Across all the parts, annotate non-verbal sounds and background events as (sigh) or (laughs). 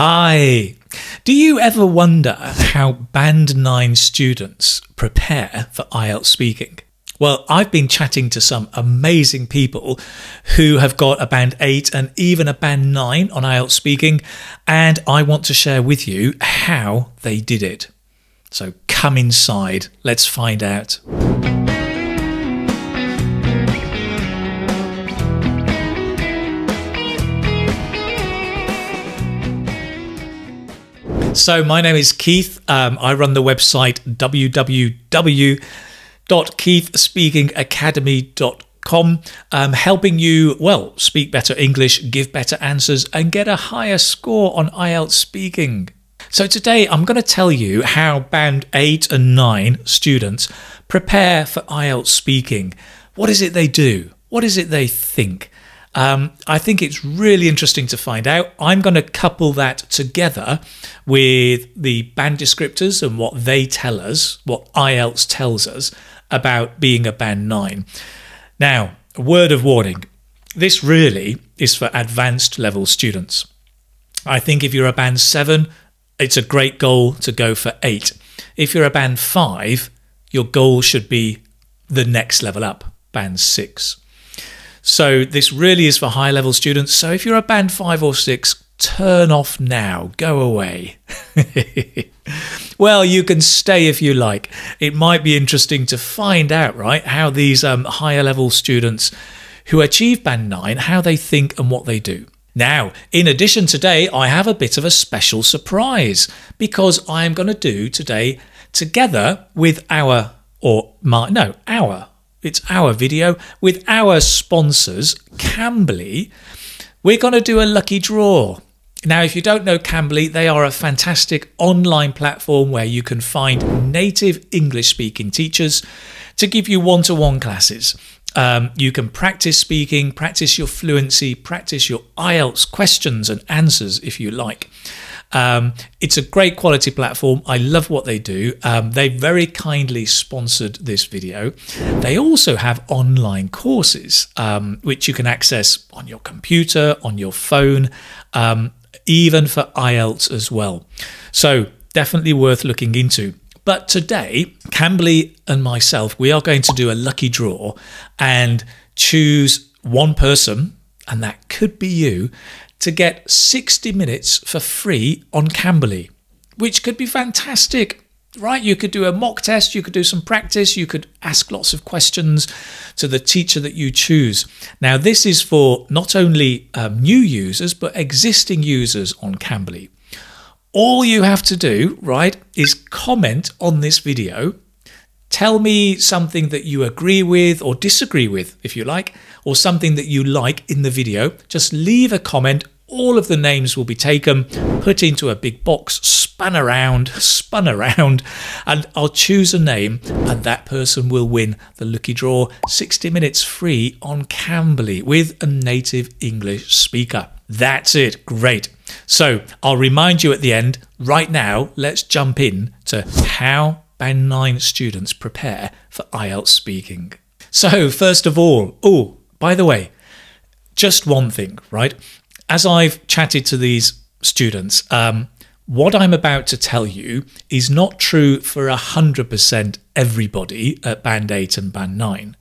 Hi. Do you ever wonder how Band 9 students prepare for IELTS speaking? Well, I've been chatting to some amazing people who have got a Band 8 and even a Band 9 on IELTS speaking, and I want to share with you how they did it. So come inside, let's find out. So, my name is Keith. Um, I run the website www.keithspeakingacademy.com, um, helping you, well, speak better English, give better answers, and get a higher score on IELTS speaking. So, today I'm going to tell you how Band 8 and 9 students prepare for IELTS speaking. What is it they do? What is it they think? Um, I think it's really interesting to find out. I'm going to couple that together with the band descriptors and what they tell us, what IELTS tells us about being a band 9. Now, a word of warning this really is for advanced level students. I think if you're a band 7, it's a great goal to go for 8. If you're a band 5, your goal should be the next level up, band 6. So this really is for high level students. So if you're a band five or six, turn off now, go away. (laughs) well, you can stay if you like. It might be interesting to find out, right, how these um, higher level students who achieve band nine, how they think and what they do. Now, in addition, today I have a bit of a special surprise because I am going to do today together with our or my no our it's our video with our sponsors, Cambly. We're going to do a lucky draw. Now, if you don't know Cambly, they are a fantastic online platform where you can find native English speaking teachers to give you one to one classes. Um, you can practice speaking, practice your fluency, practice your IELTS questions and answers if you like. Um, it's a great quality platform. I love what they do. Um, they very kindly sponsored this video. They also have online courses, um, which you can access on your computer, on your phone, um, even for IELTS as well. So, definitely worth looking into. But today, Cambly and myself, we are going to do a lucky draw and choose one person, and that could be you, to get 60 minutes for free on Cambly, which could be fantastic. Right, you could do a mock test, you could do some practice, you could ask lots of questions to the teacher that you choose. Now, this is for not only um, new users, but existing users on Cambly. All you have to do, right, is comment on this video. Tell me something that you agree with or disagree with, if you like, or something that you like in the video, just leave a comment. All of the names will be taken, put into a big box, spun around, (laughs) spun around, and I'll choose a name, and that person will win the lucky draw 60 minutes free on Cambly with a native English speaker. That's it. Great. So I'll remind you at the end. Right now, let's jump in to how Band 9 students prepare for IELTS speaking. So, first of all, oh, by the way, just one thing, right? As I've chatted to these students, um, what I'm about to tell you is not true for 100% everybody at Band 8 and Band 9.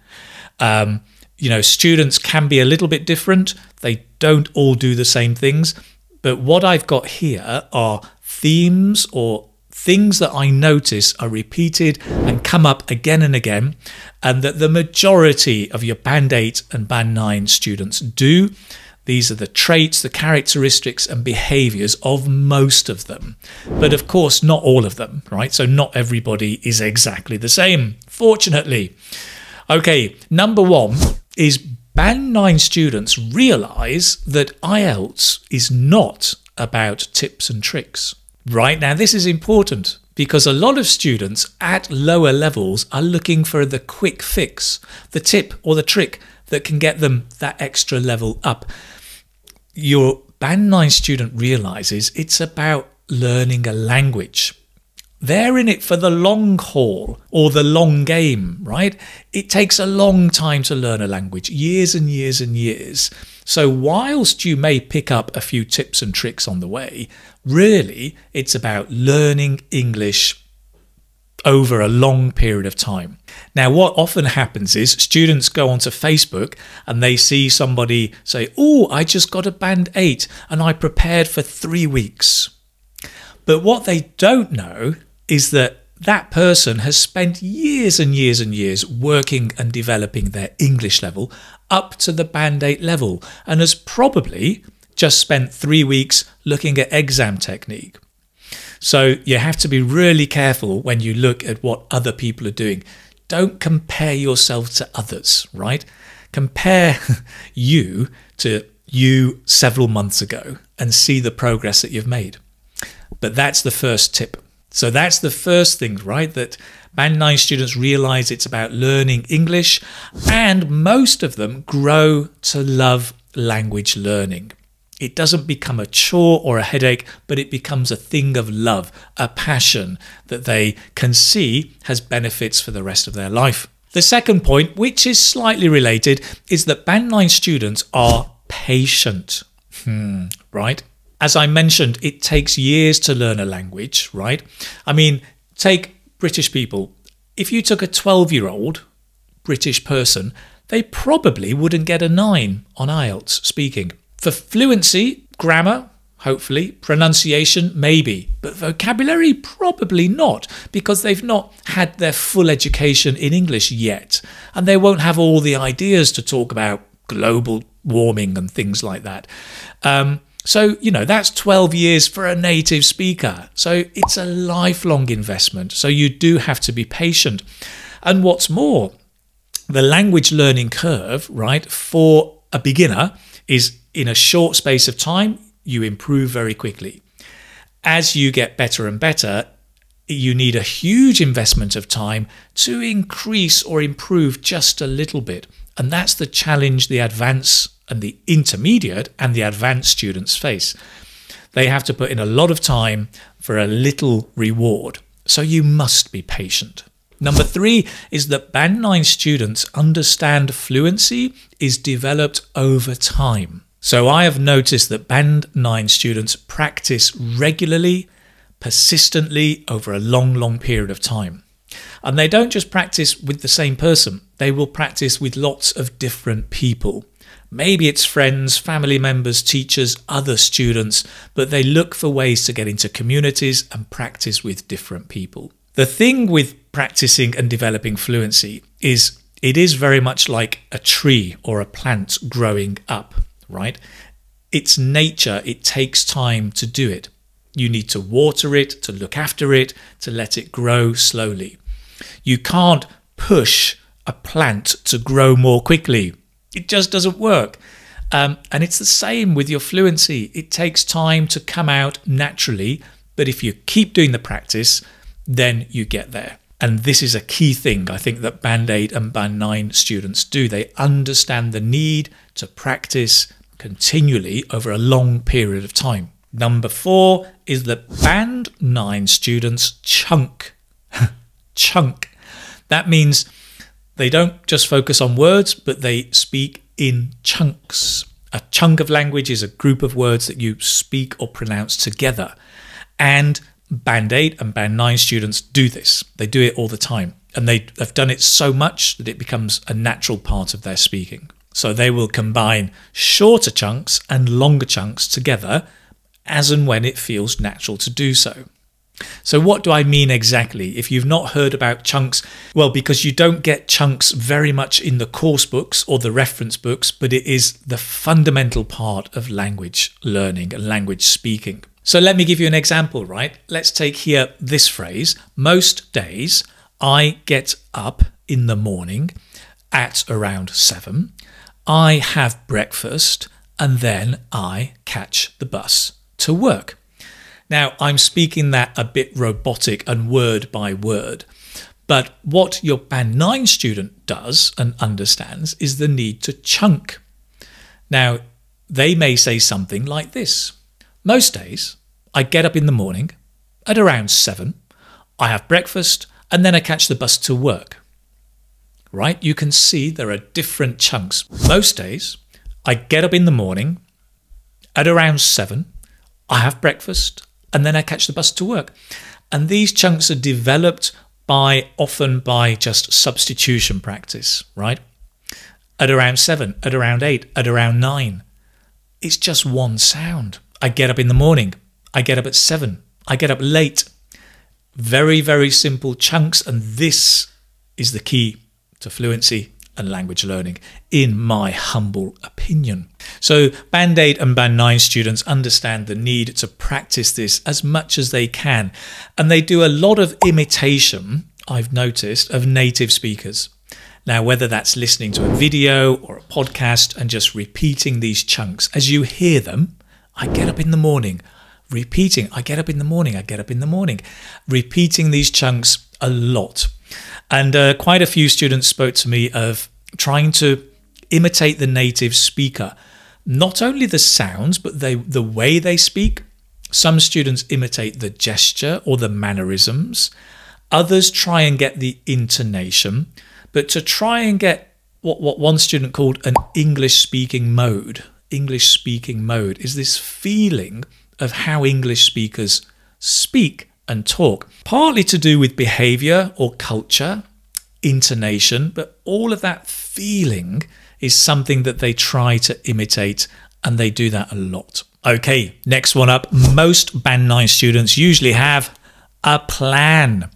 Um, you know, students can be a little bit different, they don't all do the same things. But what I've got here are themes or things that I notice are repeated and come up again and again, and that the majority of your Band 8 and Band 9 students do. These are the traits, the characteristics, and behaviors of most of them. But of course, not all of them, right? So, not everybody is exactly the same, fortunately. Okay, number one is Band 9 students realize that IELTS is not about tips and tricks. Right now, this is important because a lot of students at lower levels are looking for the quick fix, the tip or the trick that can get them that extra level up. Your Band 9 student realizes it's about learning a language. They're in it for the long haul or the long game, right? It takes a long time to learn a language, years and years and years. So, whilst you may pick up a few tips and tricks on the way, really it's about learning English over a long period of time. Now, what often happens is students go onto Facebook and they see somebody say, Oh, I just got a band eight and I prepared for three weeks. But what they don't know is that that person has spent years and years and years working and developing their English level up to the Band 8 level and has probably just spent three weeks looking at exam technique. So you have to be really careful when you look at what other people are doing. Don't compare yourself to others, right? Compare (laughs) you to you several months ago and see the progress that you've made. But that's the first tip. So that's the first thing, right? That Band 9 students realize it's about learning English, and most of them grow to love language learning. It doesn't become a chore or a headache, but it becomes a thing of love, a passion that they can see has benefits for the rest of their life. The second point, which is slightly related, is that Band 9 students are patient. Hmm, right? As I mentioned, it takes years to learn a language, right? I mean, take British people. If you took a 12 year old British person, they probably wouldn't get a 9 on IELTS speaking. For fluency, grammar, hopefully, pronunciation, maybe, but vocabulary, probably not, because they've not had their full education in English yet, and they won't have all the ideas to talk about global warming and things like that. Um, so, you know, that's 12 years for a native speaker. So it's a lifelong investment. So you do have to be patient. And what's more, the language learning curve, right, for a beginner is in a short space of time, you improve very quickly. As you get better and better, you need a huge investment of time to increase or improve just a little bit. And that's the challenge the advanced and the intermediate and the advanced students face. They have to put in a lot of time for a little reward. So you must be patient. Number three is that Band 9 students understand fluency is developed over time. So I have noticed that Band 9 students practice regularly, persistently over a long, long period of time. And they don't just practice with the same person, they will practice with lots of different people. Maybe it's friends, family members, teachers, other students, but they look for ways to get into communities and practice with different people. The thing with practicing and developing fluency is it is very much like a tree or a plant growing up, right? It's nature, it takes time to do it. You need to water it, to look after it, to let it grow slowly. You can't push a plant to grow more quickly. It just doesn't work. Um, and it's the same with your fluency. It takes time to come out naturally, but if you keep doing the practice, then you get there. And this is a key thing I think that Band 8 and Band 9 students do. They understand the need to practice continually over a long period of time. Number four is that Band 9 students chunk. (laughs) chunk. That means they don't just focus on words, but they speak in chunks. A chunk of language is a group of words that you speak or pronounce together. And Band 8 and Band 9 students do this. They do it all the time. And they have done it so much that it becomes a natural part of their speaking. So they will combine shorter chunks and longer chunks together as and when it feels natural to do so. So, what do I mean exactly? If you've not heard about chunks, well, because you don't get chunks very much in the course books or the reference books, but it is the fundamental part of language learning and language speaking. So, let me give you an example, right? Let's take here this phrase Most days I get up in the morning at around seven, I have breakfast, and then I catch the bus to work. Now, I'm speaking that a bit robotic and word by word, but what your Band 9 student does and understands is the need to chunk. Now, they may say something like this Most days, I get up in the morning at around 7, I have breakfast, and then I catch the bus to work. Right? You can see there are different chunks. Most days, I get up in the morning at around seven, I have breakfast, and then I catch the bus to work. And these chunks are developed by often by just substitution practice, right? At around seven, at around eight, at around nine, it's just one sound. I get up in the morning, I get up at seven, I get up late. Very, very simple chunks, and this is the key to fluency and language learning, in my humble opinion. So, Band 8 and Band 9 students understand the need to practice this as much as they can, and they do a lot of imitation, I've noticed, of native speakers. Now, whether that's listening to a video or a podcast and just repeating these chunks as you hear them, I get up in the morning, repeating, I get up in the morning, I get up in the morning, repeating these chunks a lot and uh, quite a few students spoke to me of trying to imitate the native speaker, not only the sounds, but they, the way they speak. Some students imitate the gesture or the mannerisms. Others try and get the intonation. But to try and get what, what one student called an English speaking mode, English speaking mode, is this feeling of how English speakers speak and talk, partly to do with behavior or culture, intonation, but all of that feeling is something that they try to imitate, and they do that a lot. Okay, next one up. Most Band 9 students usually have a plan.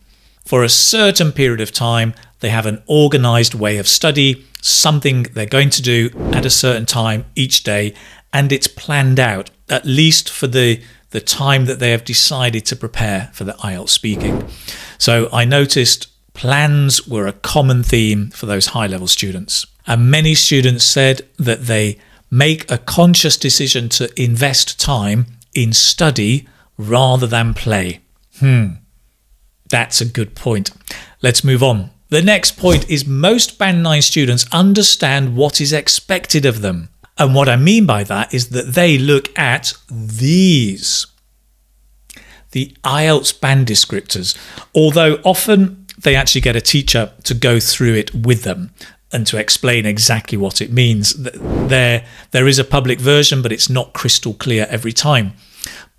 For a certain period of time, they have an organized way of study, something they're going to do at a certain time each day, and it's planned out, at least for the the time that they have decided to prepare for the IELTS speaking. So I noticed plans were a common theme for those high level students. And many students said that they make a conscious decision to invest time in study rather than play. Hmm, that's a good point. Let's move on. The next point is most Band 9 students understand what is expected of them. And what I mean by that is that they look at these the IELTS band descriptors, although often they actually get a teacher to go through it with them and to explain exactly what it means. There, there is a public version, but it's not crystal clear every time.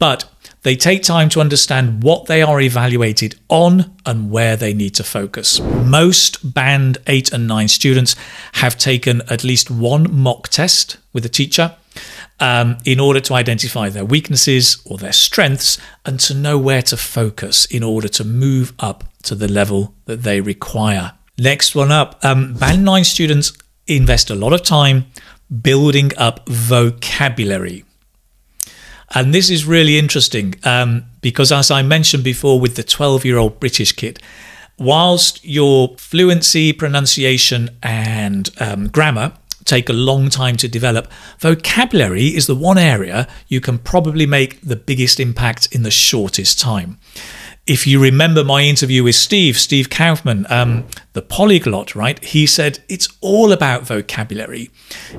But they take time to understand what they are evaluated on and where they need to focus. Most Band 8 and 9 students have taken at least one mock test with a teacher um, in order to identify their weaknesses or their strengths and to know where to focus in order to move up to the level that they require. Next one up um, Band 9 students invest a lot of time building up vocabulary. And this is really interesting um, because, as I mentioned before, with the 12 year old British kid, whilst your fluency, pronunciation, and um, grammar take a long time to develop, vocabulary is the one area you can probably make the biggest impact in the shortest time if you remember my interview with Steve, Steve Kaufmann, um, the polyglot, right? He said it's all about vocabulary.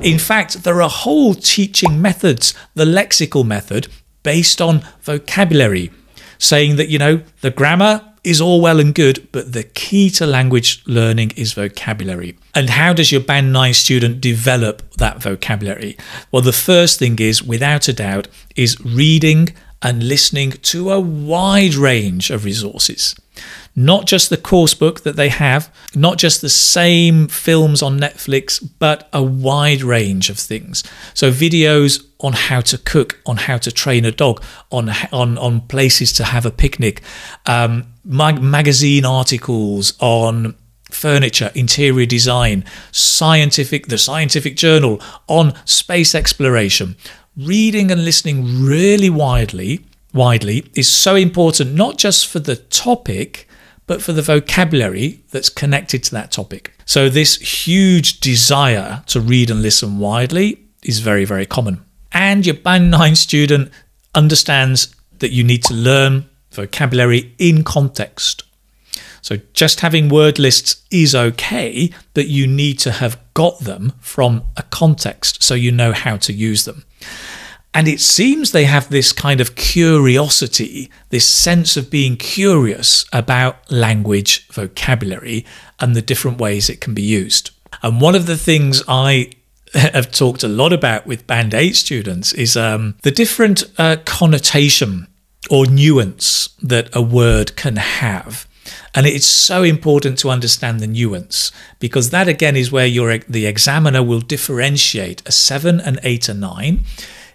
In fact, there are whole teaching methods, the lexical method, based on vocabulary, saying that, you know, the grammar is all well and good, but the key to language learning is vocabulary. And how does your Band 9 student develop that vocabulary? Well, the first thing is, without a doubt, is reading and listening to a wide range of resources. Not just the course book that they have, not just the same films on Netflix, but a wide range of things. So, videos on how to cook, on how to train a dog, on, on, on places to have a picnic, um, mag- magazine articles on furniture, interior design, scientific, the scientific journal on space exploration, reading and listening really widely widely is so important not just for the topic but for the vocabulary that's connected to that topic. So this huge desire to read and listen widely is very very common. And your band 9 student understands that you need to learn vocabulary in context. So just having word lists is okay, but you need to have got them from a context so you know how to use them. And it seems they have this kind of curiosity, this sense of being curious about language vocabulary and the different ways it can be used. And one of the things I (laughs) have talked a lot about with Band 8 students is um, the different uh, connotation or nuance that a word can have. And it's so important to understand the nuance because that again is where your the examiner will differentiate a 7 and 8 and 9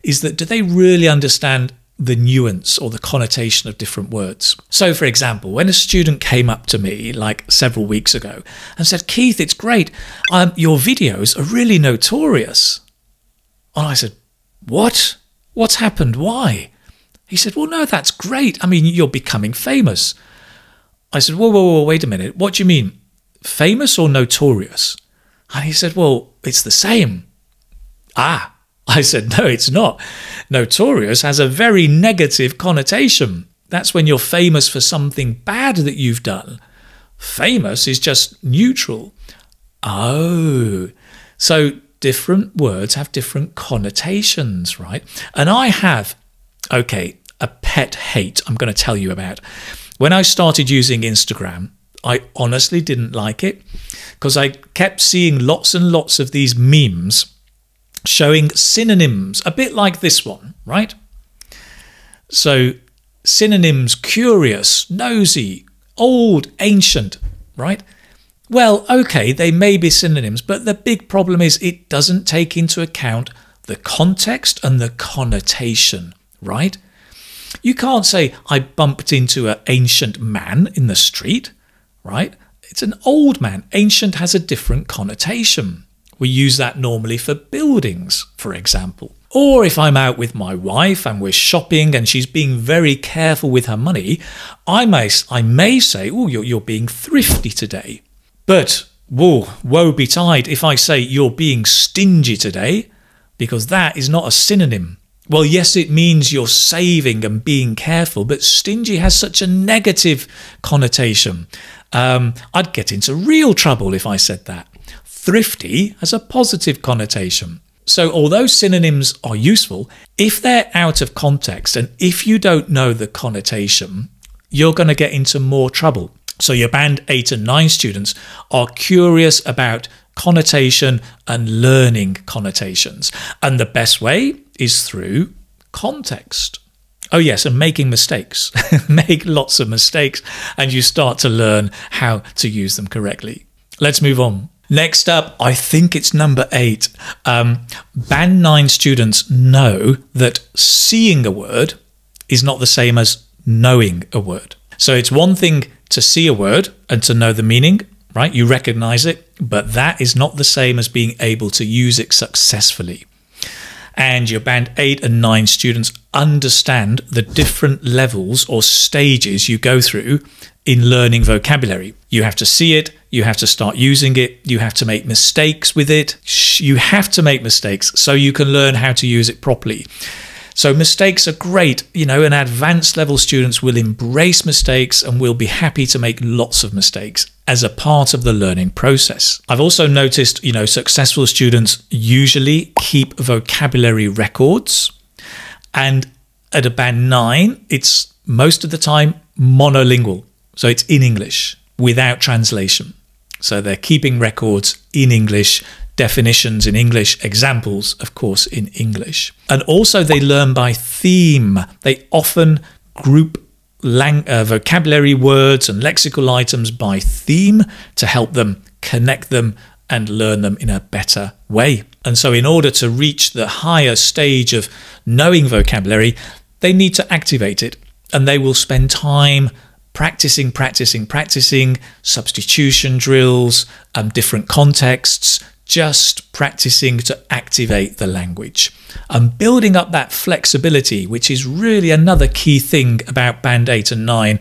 is that do they really understand the nuance or the connotation of different words. So, for example, when a student came up to me like several weeks ago and said, Keith, it's great, um, your videos are really notorious. And I said, What? What's happened? Why? He said, Well, no, that's great. I mean, you're becoming famous. I said, Whoa, whoa, whoa, wait a minute. What do you mean? Famous or notorious? And he said, Well, it's the same. Ah, (laughs) I said, no, it's not. Notorious has a very negative connotation. That's when you're famous for something bad that you've done. Famous is just neutral. Oh, so different words have different connotations, right? And I have, okay, a pet hate I'm going to tell you about. When I started using Instagram, I honestly didn't like it because I kept seeing lots and lots of these memes showing synonyms, a bit like this one, right? So, synonyms curious, nosy, old, ancient, right? Well, okay, they may be synonyms, but the big problem is it doesn't take into account the context and the connotation, right? You can't say, I bumped into an ancient man in the street, right? It's an old man. Ancient has a different connotation. We use that normally for buildings, for example. Or if I'm out with my wife and we're shopping and she's being very careful with her money, I may, I may say, oh, you're, you're being thrifty today. But, whoa, woe betide if I say you're being stingy today, because that is not a synonym. Well, yes, it means you're saving and being careful, but stingy has such a negative connotation. Um, I'd get into real trouble if I said that. Thrifty has a positive connotation. So, although synonyms are useful, if they're out of context and if you don't know the connotation, you're going to get into more trouble. So, your band 8 and 9 students are curious about connotation and learning connotations. And the best way is through context. Oh, yes, and making mistakes. (laughs) Make lots of mistakes, and you start to learn how to use them correctly. Let's move on. Next up, I think it's number eight. Um, Band 9 students know that seeing a word is not the same as knowing a word. So it's one thing to see a word and to know the meaning, right? You recognize it, but that is not the same as being able to use it successfully. And your band 8 and 9 students understand the different levels or stages you go through in learning vocabulary. You have to see it, you have to start using it, you have to make mistakes with it. You have to make mistakes so you can learn how to use it properly. So mistakes are great, you know, and advanced level students will embrace mistakes and will be happy to make lots of mistakes as a part of the learning process. I've also noticed, you know, successful students usually keep vocabulary records and at a band 9, it's most of the time monolingual. So it's in English without translation. So they're keeping records in English, definitions in English, examples, of course, in English. And also they learn by theme. They often group lang- uh, vocabulary words and lexical items by theme to help them connect them and learn them in a better way. And so, in order to reach the higher stage of knowing vocabulary, they need to activate it and they will spend time practicing, practicing, practicing, substitution drills, um, different contexts, just practicing to activate the language and building up that flexibility, which is really another key thing about Band 8 and 9,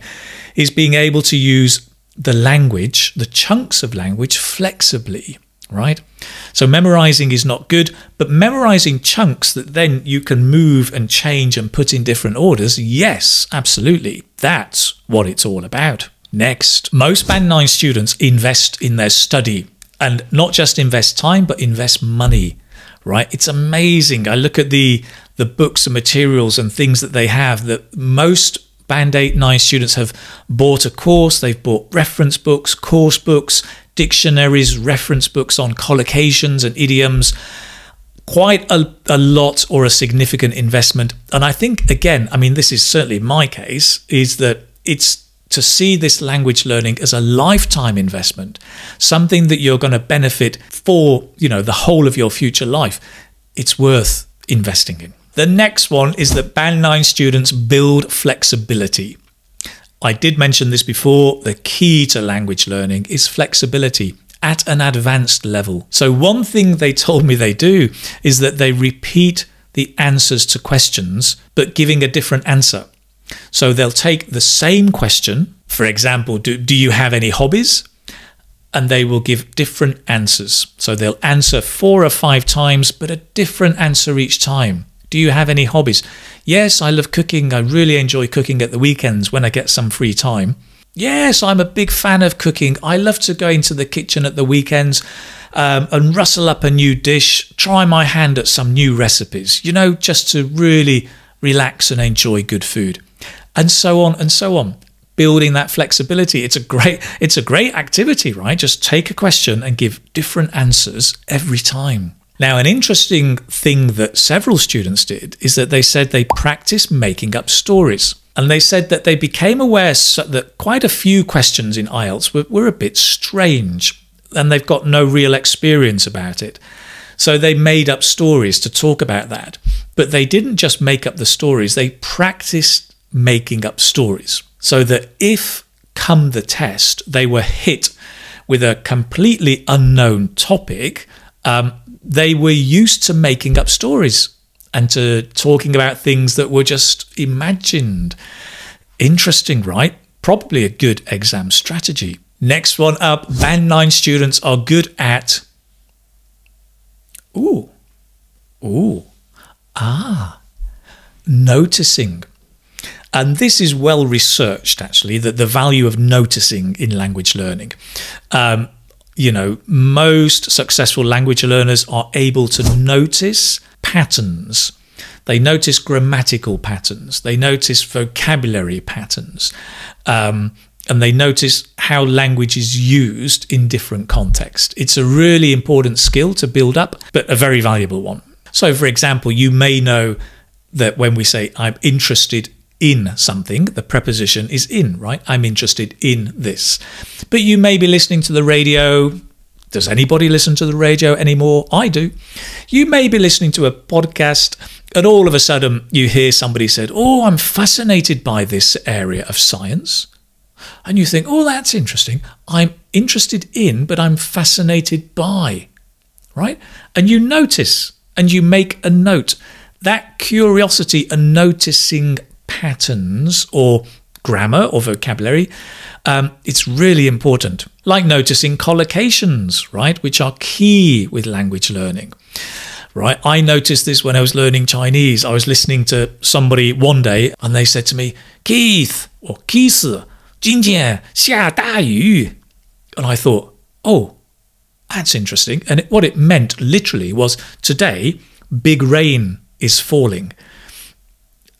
is being able to use the language, the chunks of language, flexibly right? So memorizing is not good, but memorizing chunks that then you can move and change and put in different orders, yes, absolutely. That's what it's all about. Next, most Band 9 students invest in their study and not just invest time, but invest money, right? It's amazing. I look at the the books and materials and things that they have that most Band 8, 9 students have bought a course, they've bought reference books, course books, dictionaries, reference books on collocations and idioms. Quite a, a lot or a significant investment. And I think, again, I mean, this is certainly my case, is that it's to see this language learning as a lifetime investment, something that you're going to benefit for, you know, the whole of your future life. It's worth investing in. The next one is that Band 9 students build flexibility. I did mention this before. The key to language learning is flexibility at an advanced level. So, one thing they told me they do is that they repeat the answers to questions, but giving a different answer. So, they'll take the same question, for example, do, do you have any hobbies? And they will give different answers. So, they'll answer four or five times, but a different answer each time. Do you have any hobbies? Yes, I love cooking. I really enjoy cooking at the weekends when I get some free time. Yes, I'm a big fan of cooking. I love to go into the kitchen at the weekends um, and rustle up a new dish, try my hand at some new recipes, you know, just to really relax and enjoy good food. And so on and so on. Building that flexibility. It's a great it's a great activity, right? Just take a question and give different answers every time. Now, an interesting thing that several students did is that they said they practiced making up stories. And they said that they became aware that quite a few questions in IELTS were, were a bit strange and they've got no real experience about it. So they made up stories to talk about that. But they didn't just make up the stories, they practiced making up stories. So that if, come the test, they were hit with a completely unknown topic, um, they were used to making up stories and to talking about things that were just imagined. Interesting, right? Probably a good exam strategy. Next one up Band 9 students are good at. Ooh. Ooh. Ah. Noticing. And this is well researched, actually, that the value of noticing in language learning. Um, you know, most successful language learners are able to notice patterns. They notice grammatical patterns. They notice vocabulary patterns. Um, and they notice how language is used in different contexts. It's a really important skill to build up, but a very valuable one. So, for example, you may know that when we say, I'm interested in something, the preposition is in, right? I'm interested in this. But you may be listening to the radio. Does anybody listen to the radio anymore? I do. You may be listening to a podcast and all of a sudden you hear somebody said, "Oh, I'm fascinated by this area of science." And you think, "Oh, that's interesting. I'm interested in, but I'm fascinated by." Right? And you notice and you make a note. That curiosity and noticing patterns or grammar or vocabulary, um, it's really important. Like noticing collocations, right, which are key with language learning. Right, I noticed this when I was learning Chinese. I was listening to somebody one day, and they said to me, "Keith or Keith, 今天下大雨," and I thought, "Oh, that's interesting." And it, what it meant literally was, "Today, big rain is falling."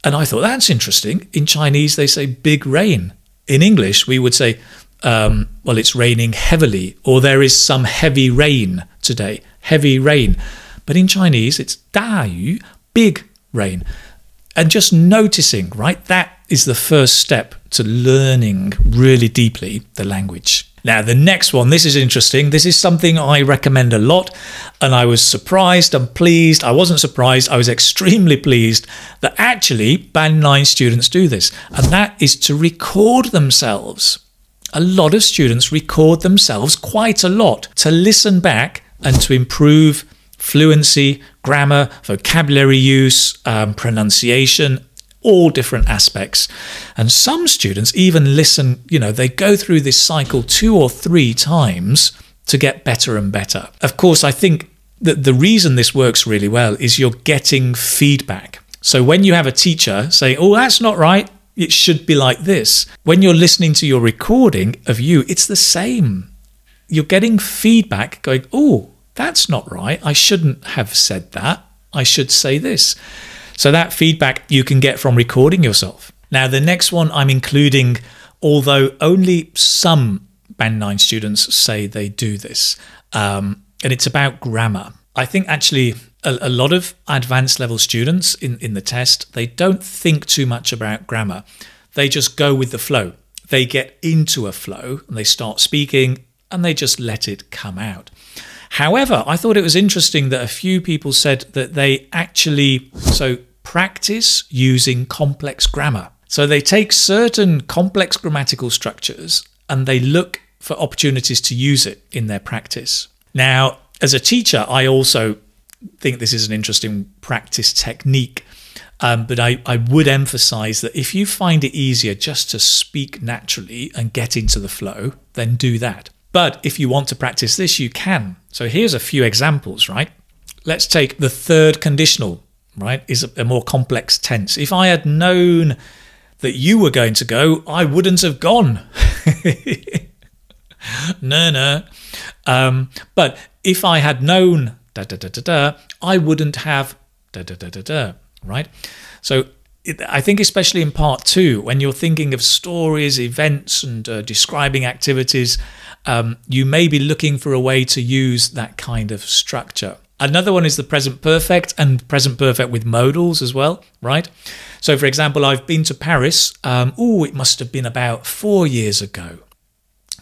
And I thought, that's interesting. In Chinese, they say big rain. In English, we would say, um, well, it's raining heavily, or there is some heavy rain today, heavy rain. But in Chinese, it's 大雨, big rain. And just noticing, right? That is the first step to learning really deeply the language. Now, the next one, this is interesting. This is something I recommend a lot, and I was surprised and pleased. I wasn't surprised, I was extremely pleased that actually Band 9 students do this, and that is to record themselves. A lot of students record themselves quite a lot to listen back and to improve fluency, grammar, vocabulary use, um, pronunciation, all different aspects. And some students even listen, you know, they go through this cycle two or three times to get better and better. Of course, I think that the reason this works really well is you're getting feedback. So when you have a teacher say, oh, that's not right, it should be like this. When you're listening to your recording of you, it's the same. You're getting feedback going, oh, that's not right. I shouldn't have said that. I should say this. So that feedback you can get from recording yourself. Now, the next one I'm including, although only some Band 9 students say they do this, um, and it's about grammar. I think actually a, a, lot of advanced level students in, in the test, they don't think too much about grammar. They just go with the flow. They get into a flow and they start speaking and they just let it come out. However, I thought it was interesting that a few people said that they actually so practice using complex grammar. So they take certain complex grammatical structures and they look for opportunities to use it in their practice. Now, as a teacher, I also think this is an interesting practice technique. Um, but I, I would emphasize that if you find it easier just to speak naturally and get into the flow, then do that. But if you want to practice this, you can. So here's a few examples, right? Let's take the third conditional, right? Is a, more complex tense. If I had known that you were going to go, I wouldn't have gone. (laughs) no, no. Um, but if I had known da da da da da, I wouldn't have da da da da da, right? So I think especially in part two, when you're thinking of stories, events, and uh, describing activities, um, you may be looking for a way to use that kind of structure. Another one is the present perfect and present perfect with modals as well, right? So, for example, I've been to Paris. Um, oh, it must have been about four years ago,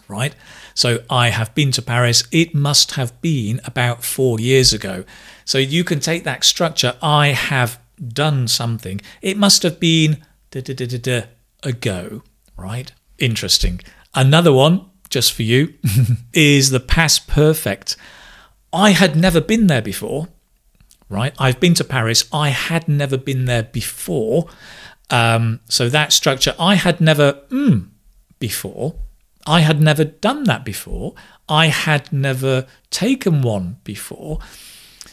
right? So, I have been to Paris. It must have been about four years ago. So, you can take that structure. I have done something. It must have been da, da, da, ago, right? Interesting. Another one, just for you, (laughs) is the past perfect. I had never been there before, right? I've been to Paris. I had never been there before. Um, so that structure, I had never mm, before. I had never done that before. I had never taken one before.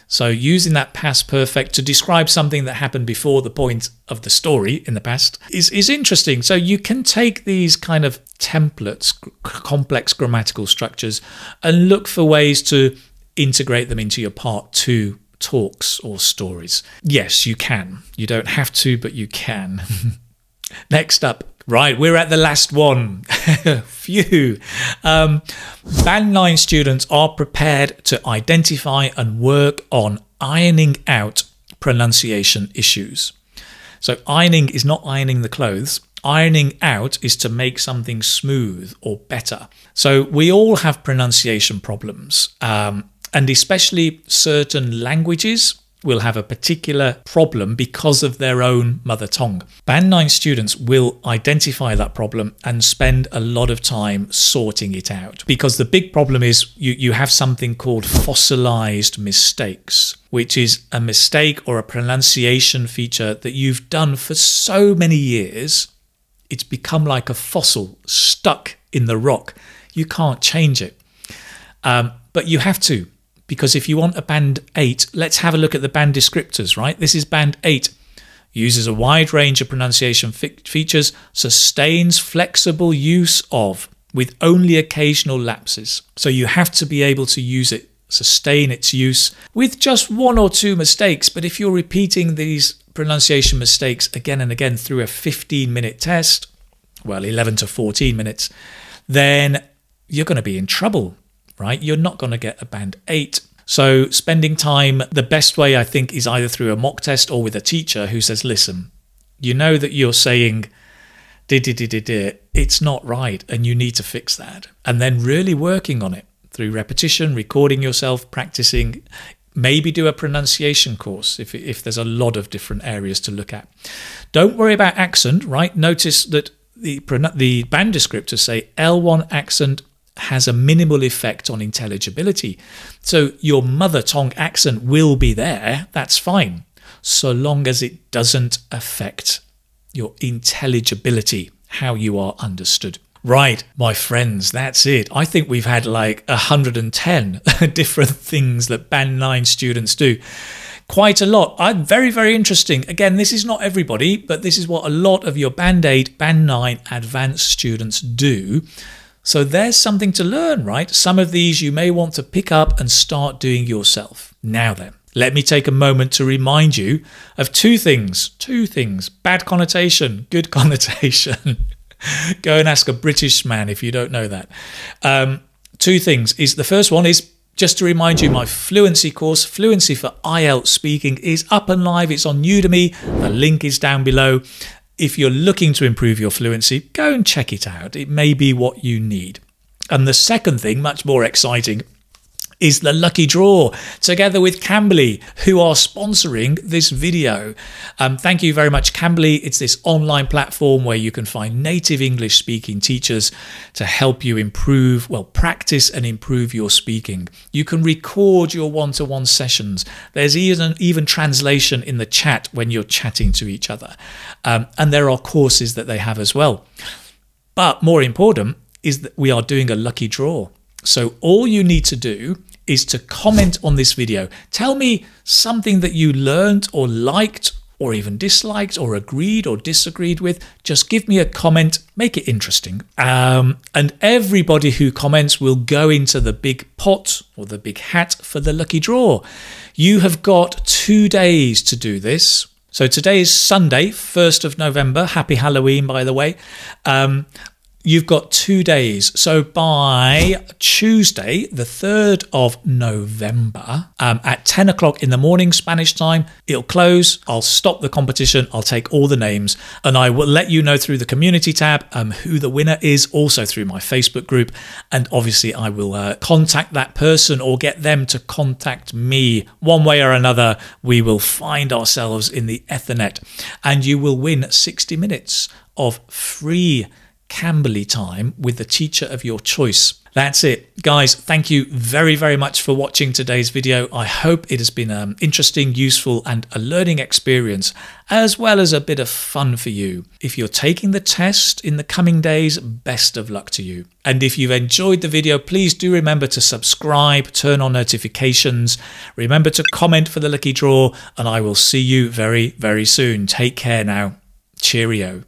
So, using that past perfect to describe something that happened before the point of the story in the past is, is interesting. So, you can take these kind of templates, complex grammatical structures, and look for ways to integrate them into your part two talks or stories. Yes, you can. You don't have to, but you can. (laughs) Next up, right, we're at the last one. (laughs) Phew. Um, Band 9 students are prepared to identify and work on ironing out pronunciation issues. So, ironing is not ironing the clothes. Ironing out is to make something smooth or better. So, we all have pronunciation problems, um, and especially certain languages will have a particular problem because of their own mother tongue. Band 9 students will identify that problem and spend a lot of time sorting it out because the big problem is you, you have something called fossilized mistakes, which is a mistake or a pronunciation feature that you've done for so many years. It's become like a fossil stuck in the rock. You can't change it. Um, but you have to because if you want a band 8, let's have a look at the band descriptors, right? This is band 8. Uses a wide range of pronunciation features, sustains flexible use of with only occasional lapses. So you have to be able to use it, sustain its use with just one or two mistakes. But if you're repeating these pronunciation mistakes again and again through a 15 minute test, well, 11 to 14 minutes, then you're going to be in trouble right? You're not going to get a band eight. So, spending time, the best way I think is either through a mock test or with a teacher who says, listen, you know that you're saying, it's not right, and you need to fix that. And then really working on it through repetition, recording yourself, practicing. Maybe do a pronunciation course if, if there's a lot of different areas to look at. Don't worry about accent, right? Notice that the, the band descriptors say L1 accent has a minimal effect on intelligibility. So your mother tongue accent will be there, that's fine, so long as it doesn't affect your intelligibility, how you are understood. Right, my friends, that's it. I think we've had like 110 (laughs) different things that Band 9 students do. Quite a lot. I'm very, very interesting. Again, this is not everybody, but this is what a lot of your Band 8, Band 9 advanced students do So there's something to learn, right? Some of these you may want to pick up and start doing yourself. Now then, let me take a moment to remind you of two things. Two things bad connotation, good (laughs) connotation. Go and ask a British man if you don't know that. Um, two things is the first one is just to remind you, my fluency course, Fluency for IELTS Speaking, is up and live. It's on Udemy. The link is down below. If you're looking to improve your fluency, go and check it out. It may be what you need. And the second thing, much more exciting, is the lucky draw together with Cambly, who are sponsoring this video. Um, thank you very much, Cambly. It's this online platform where you can find native English speaking teachers to help you improve, well, practice and improve your speaking. You can record your one to one sessions. There's even, even translation in the chat when you're chatting to each other. Um, and there are courses that they have as well. But more important is that we are doing a lucky draw. So all you need to do is to comment on this video. Tell me something that you learned or liked or even disliked or agreed or disagreed with. Just give me a comment, make it interesting. Um, and everybody who comments will go into the big pot or the big hat for the lucky draw. You have got two days to do this. So today is Sunday, 1st of November. Happy Halloween, by the way. Um, You've got two days. So by Tuesday, the 3rd of November, um, at 10 o'clock in the morning, Spanish time, it'll close. I'll stop the competition. I'll take all the names and I will let you know through the community tab um, who the winner is, also through my Facebook group. And obviously, I will uh, contact that person or get them to contact me one way or another. We will find ourselves in the Ethernet and you will win 60 minutes of free Cambly time with the teacher of your choice. That's it. Guys, thank you very, very much for watching today's video. I hope it has been um, interesting, useful, and a learning experience, as well as a bit of fun for you. If you're taking the test in the coming days, best of luck to you. And if you've enjoyed the video, please do remember to subscribe, turn on notifications, remember to comment for the lucky draw, and I will see you very, very soon. Take care now. Cheerio.